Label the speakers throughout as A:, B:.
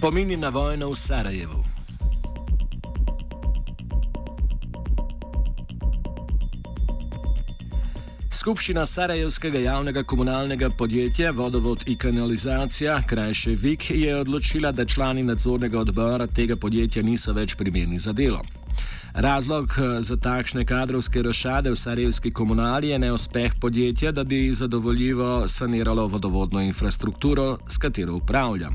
A: Spomini na vojno v Sarajevu. Skupščina Sarajevskega javnega komunalnega podjetja Vodovod in kanalizacija, krajše VIK, je odločila, da člani nadzornega odbora tega podjetja niso več primerni za delo. Razlog eh, za takšne kadrovske rošade v sarajevski komunali je neuspeh podjetja, da bi zadovoljivo saniralo vodovodno infrastrukturo, s katero upravlja.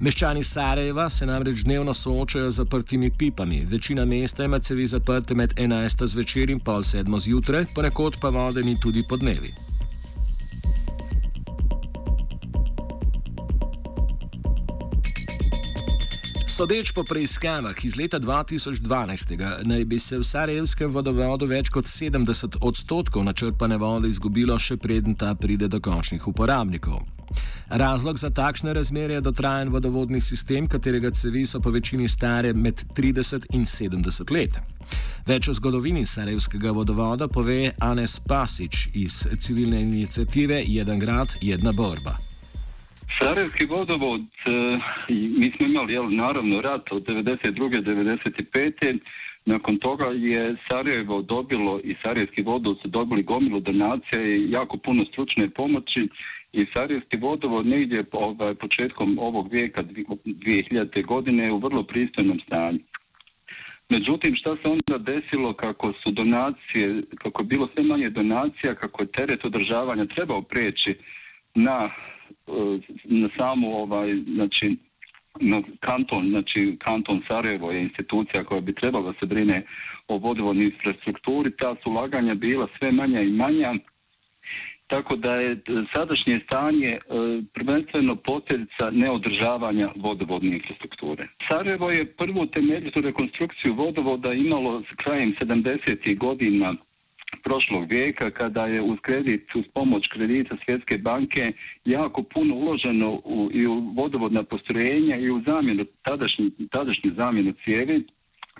A: Meščani Sarajeva se namreč dnevno soočajo z zaprtimi pipami. Večina mesta ima cevi zaprte med 11. zvečer in pol 7. zjutraj, ponekod pa vode ni tudi po dnevi. Sodeč po preiskavah iz leta 2012, naj bi se v Sarajevskem vodovodu več kot 70 odstotkov načrpane vode izgubilo, še preden ta pride do končnih uporabnikov. Razlog za takšne razmere je dotrajen vodovodni sistem, katerega cevi so po večini stare med 30 in 70 let. Več o zgodovini Sarajevskega vodovoda pove Anes Pasič iz civilne inicijative Jeden grad, jedna borba.
B: Sarajevski vodovod, e, mi smo imali jel, naravno rat od 92. 95. Nakon toga je Sarajevo dobilo i Sarajevski vodovod su dobili gomilu donacija i jako puno stručne pomoći i Sarajevski vodovod negdje ovaj, početkom ovog vijeka 2000. godine u vrlo pristojnom stanju. Međutim, šta se onda desilo kako su donacije, kako je bilo sve manje donacija, kako je teret održavanja trebao preći na E, na samu ovaj, znači, na kanton, znači kanton Sarajevo je institucija koja bi trebala da se brine o vodovodnoj infrastrukturi, ta su ulaganja bila sve manja i manja, tako da je sadašnje stanje e, prvenstveno posljedica neodržavanja vodovodne infrastrukture. Sarajevo je prvu temeljitu rekonstrukciju vodovoda imalo s krajem 70. godina prošlog vijeka kada je uz kredit, uz pomoć kredita Svjetske banke jako puno uloženo u, i u vodovodna postrojenja i u zamjenu, tadašnju, tadašnju zamjenu cijevi,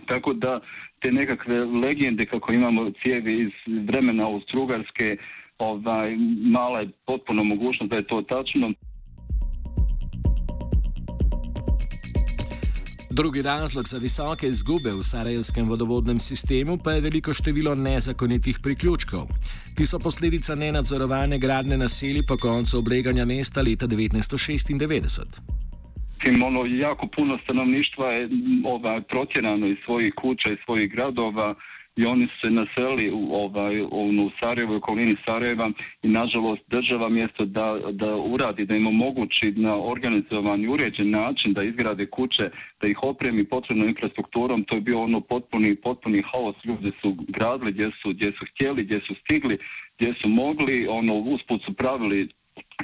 B: tako da te nekakve legende kako imamo cijevi iz vremena Austrugarske, ovaj, mala je potpuno mogućnost da je to tačno.
A: Drugi razlog za visoke izgube v sarajevskem vodovodnem sistemu pa je veliko število nezakonitih priključkov. Ti so posledica nenadzorovane gradne naselji po koncu obleganja mesta leta 1996.
B: Ono, jako puno stanovništva je ovaj, protjerano iz svojih kuća i svojih gradova i oni su se naseli u, ovaj, u Sarajevo i okolini Sarajeva i nažalost država mjesto da, da uradi, da im omogući na organizovan i uređen način da izgrade kuće, da ih opremi potrebnom infrastrukturom, to je bio ono potpuni, potpuni haos, ljudi su gradili gdje su, gdje su htjeli, gdje su stigli, gdje su mogli, ono usput su pravili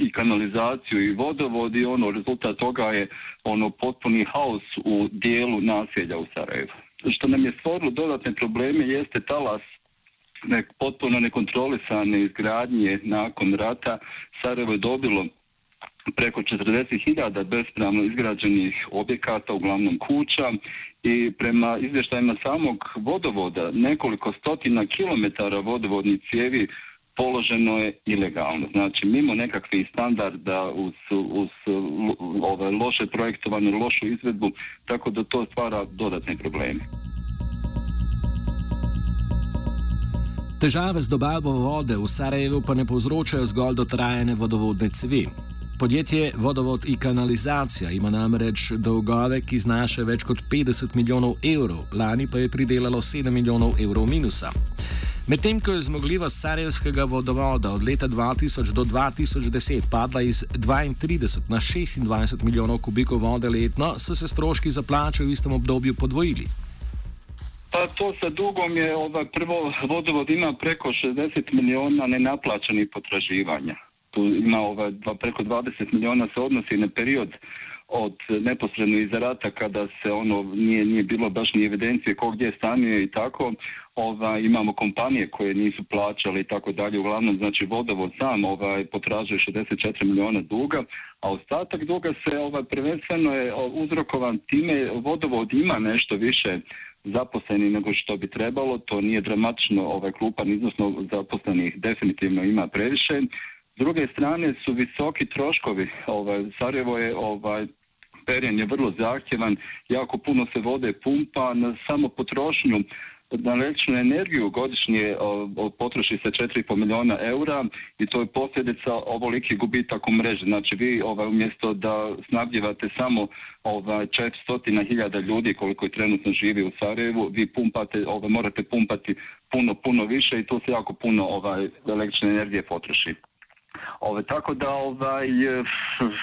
B: i kanalizaciju i vodovod i ono rezultat toga je ono potpuni haos u dijelu naselja u Sarajevu što nam je stvorilo dodatne probleme jeste talas nek, potpuno nekontrolisane izgradnje nakon rata. Sarajevo je dobilo preko 40.000 bespravno izgrađenih objekata, uglavnom kuća i prema izvještajima samog vodovoda nekoliko stotina kilometara vodovodnih cijevi položeno je ilegalno. Znači, mimo nekakvih standarda uz, uz ove loše projektovanje, lošu izvedbu, tako da to stvara dodatne probleme.
A: Težave z dobavo vode v Sarajevu pa ne povzročajo zgolj dotrajane vodovodne cevi. Podjetje Vodovod in kanalizacija ima namreč dolgove, ki znašajo več kot 50 milijonov evrov, lani pa je pridelalo 7 milijonov evrov minusa. Medtem ko je zmogljivost Sarajevskega vodovoda od leta 2000 do 2010 padla iz 32 na 26 milijonov kubikov vode letno, so se stroški za plače v istem obdobju podvojili.
B: Pa to sa dugom je, ovaj, prvo vodovod ima preko 60 milijuna nenaplaćenih potraživanja. Tu ima ovaj, dva, preko 20 milijuna se odnosi na period od neposredno iza rata kada se ono nije, nije bilo baš ni evidencije ko gdje stanuje i tako ovaj, imamo kompanije koje nisu plaćale i tako dalje. Uglavnom, znači, vodovod sam ovaj, potražuje 64 miliona duga, a ostatak duga se ovaj, prvenstveno je uzrokovan time, vodovod ima nešto više zaposleni nego što bi trebalo, to nije dramatično ovaj klupan iznosno zaposlenih definitivno ima previše. S druge strane su visoki troškovi, ovaj, Sarajevo je ovaj, teren je vrlo zahtjevan, jako puno se vode pumpa, na samo potrošnju na električnu energiju godišnje potroši se 4,5 miliona eura i to je posljedica ovoliki gubitak u mreži. Znači vi ovaj, umjesto da snabdjevate samo ovaj, 400.000 ljudi koliko je trenutno živi u Sarajevu, vi pumpate, ovaj, morate pumpati puno, puno više i to se jako puno ovaj, električne energije potroši. Ove, tako da ovaj, e,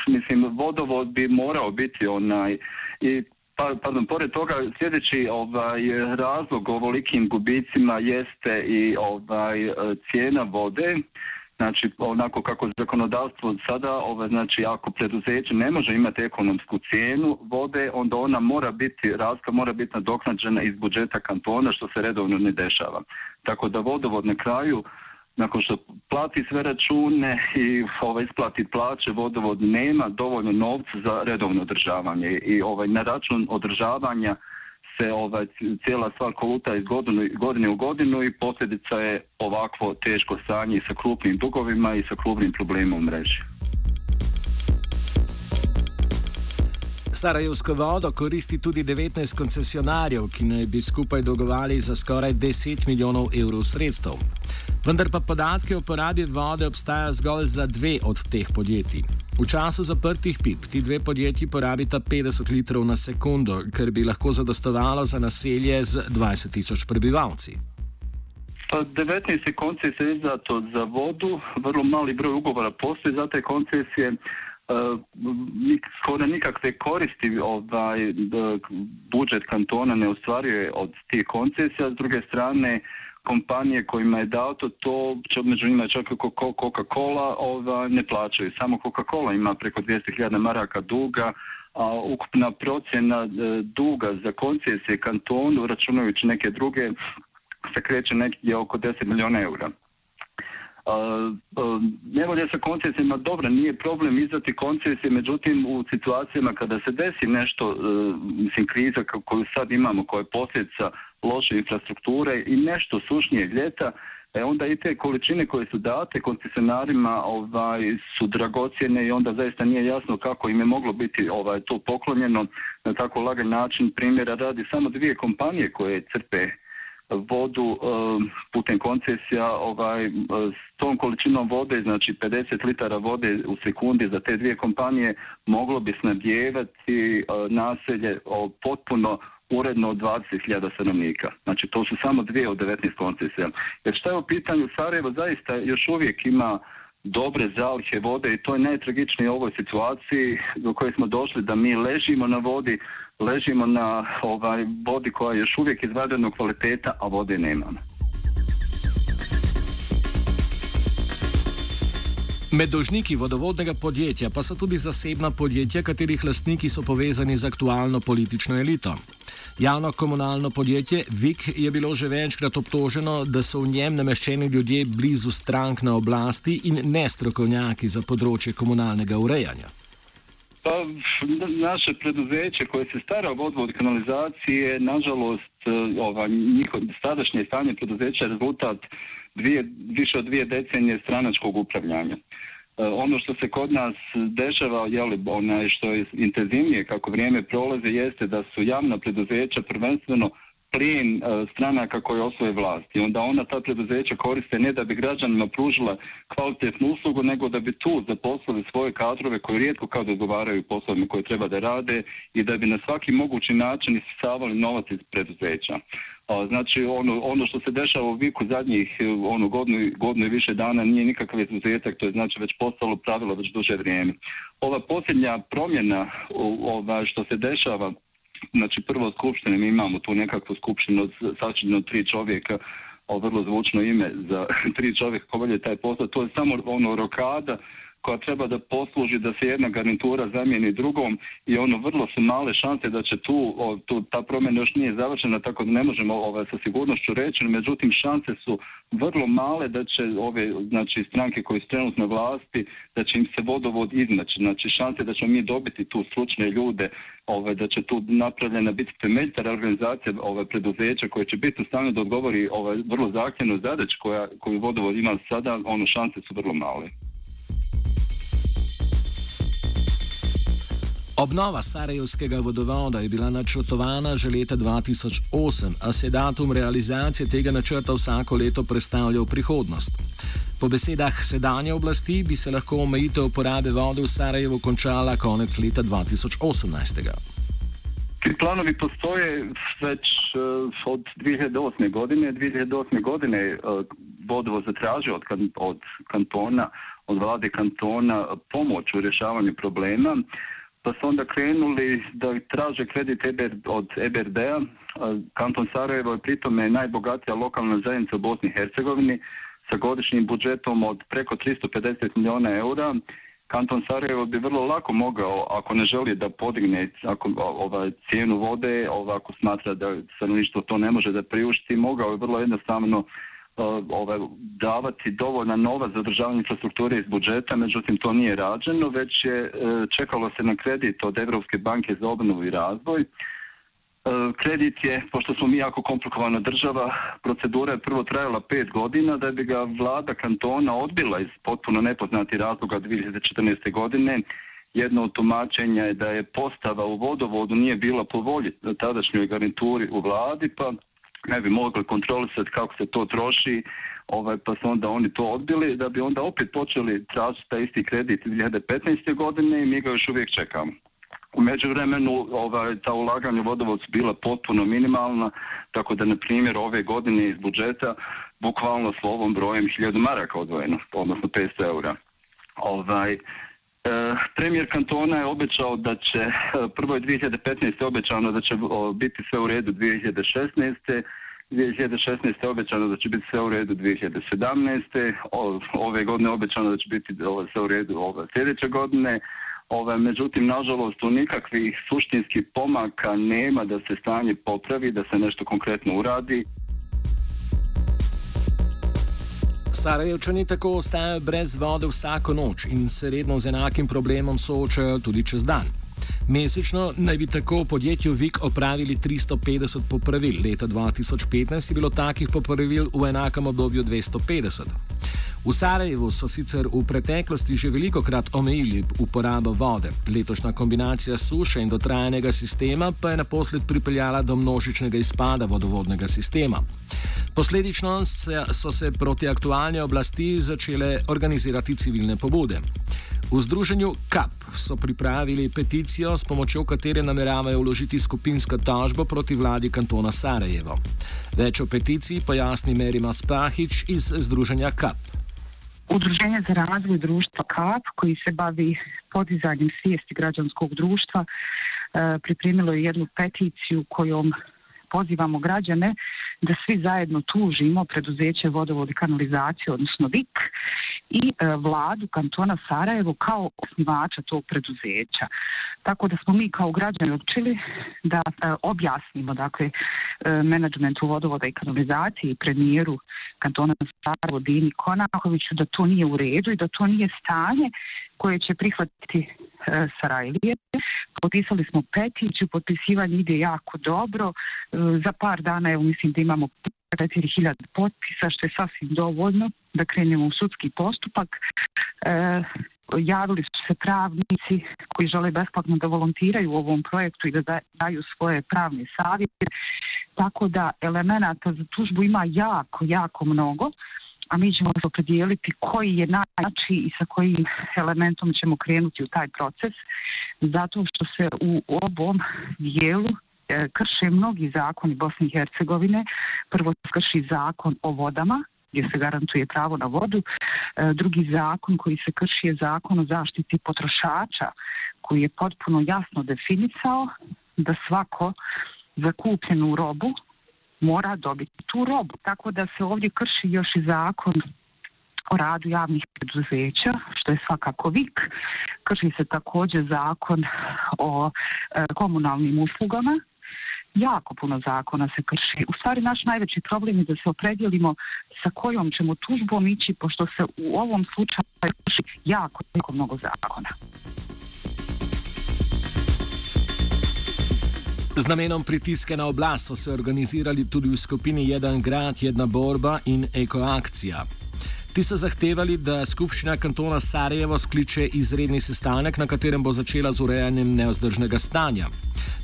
B: mislim vodovod bi morao biti onaj i Pa, pardon, pored toga sljedeći ovaj razlog ovolikim gubicima jeste i ovaj e, cijena vode. Znači, onako kako zakonodavstvo sada, ovaj, znači, ako preduzeće ne može imati ekonomsku cijenu vode, onda ona mora biti, razka mora biti nadoknađena iz budžeta kantona, što se redovno ne dešava. Tako da vodovod na kraju, nakon što plati sve račune i ovaj, isplati plaće, vodovod nema dovoljno novca za redovno održavanje i ovaj, na račun održavanja se ovaj, cijela stvar koluta iz godinu, godine u godinu i posljedica je ovakvo teško stanje sa krupnim dugovima i sa krupnim problemom mreži.
A: Sarajevsko vodo koristi tudi 19 koncesionarjev, ki naj bi skupaj dogovali za skoraj 10 milijonov evrov sredstev. Vendar pa podatke o porabi vode obstaja zgolj za dve od teh podjetij. V času zaprtih pip ti dve podjetji porabita 50 litrov na sekundo, kar bi lahko zadostovalo za naselje z 20 tisoč prebivalci.
B: Pa 19 koncesija je izdato za vodu, vrlo mali broj ugovora postoji za te koncesije. Uh, skoro nikakve koristi ovaj, budžet kantona ne ostvaruje od tih koncesija. S druge strane, kompanije kojima je dao to, to među njima čak Coca-Cola ova, ne plaćaju. Samo Coca-Cola ima preko 200.000 maraka duga, a ukupna procjena e, duga za koncesije kantonu, računajući neke druge, se kreće nekdje oko 10 miliona eura. Nevolje sa koncesijama dobro, nije problem izdati koncesije, međutim u situacijama kada se desi nešto, uh, mislim kriza koju sad imamo, koja je posljedica loše infrastrukture i nešto sušnije ljeta, e onda i te količine koje su date koncesionarima ovaj, su dragocjene i onda zaista nije jasno kako im je moglo biti ovaj, to poklonjeno na tako lagan način. Primjera radi samo dvije kompanije koje crpe vodu e, putem koncesija ovaj, e, s tom količinom vode, znači 50 litara vode u sekundi za te dvije kompanije moglo bi snabdjevati e, naselje potpuno uredno od 20.000 stanovnika. Znači to su samo dvije od 19 koncesija. Jer šta je u pitanju Sarajevo zaista još uvijek ima dobre zalihe vode i to je najtragičnije u ovoj situaciji do koje smo došli da mi ležimo na vodi, ležimo na ovaj vodi koja je još uvijek izvadenog kvaliteta, a vode nemamo.
A: Med dožniki vodovodnega podjetja pa so tudi zasebna podjetja, katerih lastniki so povezani z aktualno politično elito. Javno komunalno podjetje VIK je bilo že večkrat obtoženo, da so v njem nameščeni ljudje blizu strank na oblasti in ne strokovnjaki za področje komunalnega urejanja.
B: Pa, naše preduzeće koje se stara o vodovod kanalizacije, nažalost, e, ova, njihov sadašnje stanje preduzeća je rezultat dvije, više od dvije decenije stranačkog upravljanja. E, E, ono što se kod nas dešava, jeli, onaj što je intenzivnije kako vrijeme prolaze, jeste da su javna preduzeća prvenstveno plijen e, stranaka koje osvoje vlast. I onda ona ta preduzeća koriste ne da bi građanima pružila kvalitetnu uslugu, nego da bi tu zaposlili svoje kadrove koji rijetko kao da odgovaraju poslovima koje treba da rade i da bi na svaki mogući način isisavali novac iz preduzeća. Znači ono, ono što se dešava u Viku zadnjih e, ono, godinu, godinu i više dana nije nikakav izuzetak, to je znači već postalo pravilo već duže vrijeme. Ova posljednja promjena ova, što se dešava znači prvo skupštine, mi imamo tu nekakvu skupštinu sačinjenu tri čovjeka, o vrlo zvučno ime za tri čovjeka ko taj posao, to je samo ono rokada koja treba da posluži da se jedna garnitura zamijeni drugom i ono vrlo su male šanse da će tu, o, tu ta promjena još nije završena tako da ne možemo ovaj, sa sigurnošću reći, međutim šanse su vrlo male da će ove znači, stranke koje su trenutno vlasti, da će im se vodovod iznaći. Znači šanse da ćemo mi dobiti tu stručne ljude, ovaj, da će tu napravljena biti temeljta organizacija ovaj, preduzeća koje će biti u stanju da odgovori ovaj, vrlo zahtjevnu zadać koja, koju vodovod ima sada, ono šanse su vrlo male.
A: Obnova Sarajevskega vodovoda je bila načrtovana že leta 2008, a se datum realizacije tega načrta vsako leto predstavlja v prihodnost. Po besedah sedanje oblasti bi se lahko omejitev uporabe vode v Sarajevu končala konec leta 2018.
B: Ti planovi postoje već uh, od 2008. godine. 2008. godine uh, vodovo zatražio od, kan, od kantona, od vlade kantona pomoć u rješavanju problema. Pa su onda krenuli da traže kredit EBR, od EBRD-a. Kanton Sarajevo je pritome najbogatija lokalna zajednica u Bosni i Hercegovini sa godišnjim budžetom od preko 350 miliona eura. Kanton Sarajevo bi vrlo lako mogao, ako ne želi da podigne ako, ovaj, cijenu vode, ovako smatra da stanovništvo to ne može da priušti, mogao je vrlo jednostavno uh, ovaj, davati dovoljna nova za održavanje infrastrukture iz budžeta, međutim to nije rađeno, već je e, čekalo se na kredit od Evropske banke za obnovu i razvoj. E, kredit je, pošto smo mi jako komplikovana država, procedura je prvo trajala pet godina da bi ga vlada kantona odbila iz potpuno nepoznati razloga 2014. godine. Jedno od tumačenja je da je postava u vodovodu nije bila po volji tadašnjoj garnituri u vladi, pa ne bi mogli kontrolisati kako se to troši, ovaj, pa su onda oni to odbili, da bi onda opet počeli tražiti taj isti kredit 2015. godine i mi ga još uvijek čekamo. U međuvremenu ovaj, ta ulaganja vodovod su bila potpuno minimalna, tako da, na primjer, ove godine iz budžeta bukvalno slovom brojem 1000 maraka odvojeno, odnosno 500 eura. Ovaj, E, premijer kantona je obećao da će, e, prvo je 2015. obećano da će biti sve u redu 2016. 2016. je obećano da će biti sve u redu 2017. Ove godine je obećano da će biti sve u redu ove sljedeće godine. Ove, međutim, nažalost, u nikakvih suštinskih pomaka nema da se stanje popravi, da se nešto konkretno uradi.
A: Sarajevčani tako ostajajo brez vode vsako noč in se redno z enakim problemom soočajo tudi čez dan. Mesečno naj bi tako v podjetju VIK opravili 350 popravil, leta 2015 je bilo takih popravil v enakem obdobju 250. V Sarajevu so sicer v preteklosti že veliko krat omejili uporabo vode. Letošnja kombinacija suše in dotrajanega sistema pa je naposled pripeljala do množičnega izpada vodovodnega sistema. Posledično so se proti aktualni oblasti začele organizirati civilne pobude. V združenju KAP so pripravili peticijo, s pomočjo katere nameravajo vložiti skupinsko tožbo proti vladi kantona Sarajevo. Več o peticiji pojasni Merima Spahič iz združenja KAP.
C: Udruženje za razvoj društva KAP, koji se bavi podizanjem svijesti građanskog društva, e, pripremilo je jednu peticiju kojom pozivamo građane da svi zajedno tužimo preduzeće vodovod i kanalizacije, odnosno VIK, i e, vladu kantona Sarajevo kao osnivača tog preduzeća. Tako da smo mi kao građani odčili da e, objasnimo dakle, e, menadžmentu vodovoda i kanalizacije i premijeru kantona Sarajevo Dini Konakoviću da to nije u redu i da to nije stanje koje će prihvatiti E, Sarajlije. Potpisali smo peticiju, potpisivanje ide jako dobro. E, za par dana, evo mislim da imamo 4000 potpisa, što je sasvim dovoljno da krenemo u sudski postupak. E, javili su se pravnici koji žele besplatno da volontiraju u ovom projektu i da daju svoje pravne savjete. Tako da elemenata za tužbu ima jako, jako mnogo a mi ćemo se opredijeliti koji je najjači i sa kojim elementom ćemo krenuti u taj proces, zato što se u obom dijelu e, krše mnogi zakoni Bosne i Hercegovine. Prvo se krši zakon o vodama, gdje se garantuje pravo na vodu. E, drugi zakon koji se krši je zakon o zaštiti potrošača, koji je potpuno jasno definicao da svako zakupljenu robu mora dobiti tu robu. Tako da se ovdje krši još i zakon o radu javnih preduzeća, što je svakako vik. Krši se također zakon o e, komunalnim uslugama. Jako puno zakona se krši. U stvari naš najveći problem je da se opredjelimo sa kojom ćemo tužbom ići, pošto se u ovom slučaju krši jako, jako mnogo zakona.
A: Z namenom pritiska na oblast so se organizirali tudi v skupini Jedan grad, Jedna borba in Ekoakcija. Ti so zahtevali, da skupščina kantona Sarajevo skliče izredni sestanek, na katerem bo začela z urejanjem neozdržnega stanja.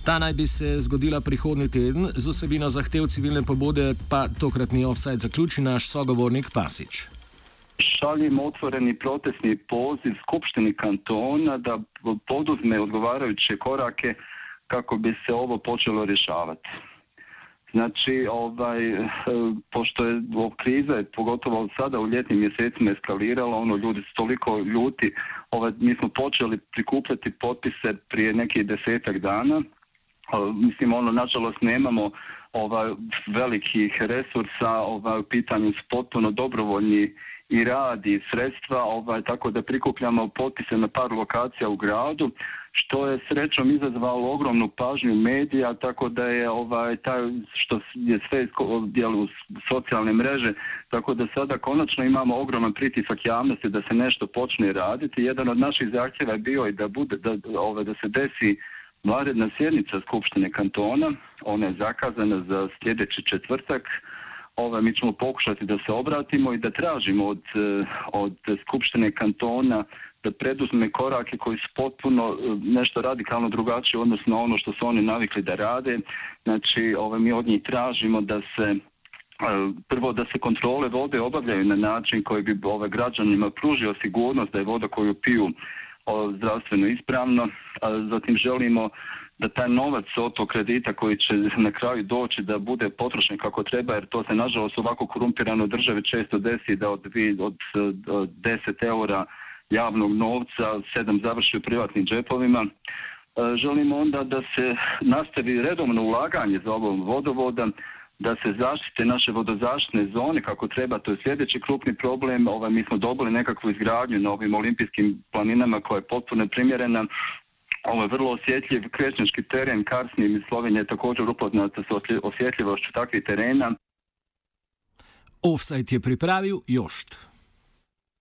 A: Ta naj bi se zgodila prihodnji teden, z osebino zahtev civilne pobude pa tokratni offside zaključi naš sogovornik Pasič.
B: Šaljemo otvoreni protestni poziv Skupštini kantona da poduzme odgovarajuće korake kako bi se ovo počelo rješavati. Znači, ovaj, eh, pošto je kriza, pogotovo sada u ljetnim mjesecima eskalirala, ono, ljudi su toliko ljuti, ovaj, mi smo počeli prikupljati potpise prije nekih desetak dana, eh, mislim, ono, nažalost, nemamo ovaj, velikih resursa, ovaj, u pitanju su potpuno dobrovoljni i radi sredstva, ovaj, tako da prikupljamo potpise na par lokacija u gradu, što je srećom izazvalo ogromnu pažnju medija, tako da je ovaj taj što je sve djelu socijalne mreže, tako da sada konačno imamo ogroman pritisak javnosti da se nešto počne raditi. Jedan od naših zahtjeva je bio i da bude da ovaj da se desi Varedna sjednica Skupštine kantona, ona je zakazana za sljedeći četvrtak. Ove, mi ćemo pokušati da se obratimo i da tražimo od, e, od Skupštine kantona da preduzme korake koji su potpuno e, nešto radikalno drugačije odnosno ono što su oni navikli da rade. Znači, ove, mi od njih tražimo da se e, prvo da se kontrole vode obavljaju na način koji bi ove građanima pružio sigurnost da je voda koju piju zdravstveno ispravno. Zatim želimo da taj novac od tog kredita koji će na kraju doći da bude potrošen kako treba, jer to se nažalost ovako korumpirano državi često desi da od, od, od 10 eura javnog novca sedam završi u privatnim džepovima. E, želimo onda da se nastavi redovno ulaganje za ovom vodovoda, da se zaštite naše vodozaštne zone kako treba, to je sljedeći krupni problem. Ovaj, mi smo dobili nekakvu izgradnju na ovim olimpijskim planinama koja je potpuno primjerena. Ovo je vrlo osjetljiv krećnički teren, Karsni i Slovenija je također upoznata sa osjetljivošću takvih terena.
A: Offside je pripravil Jošt.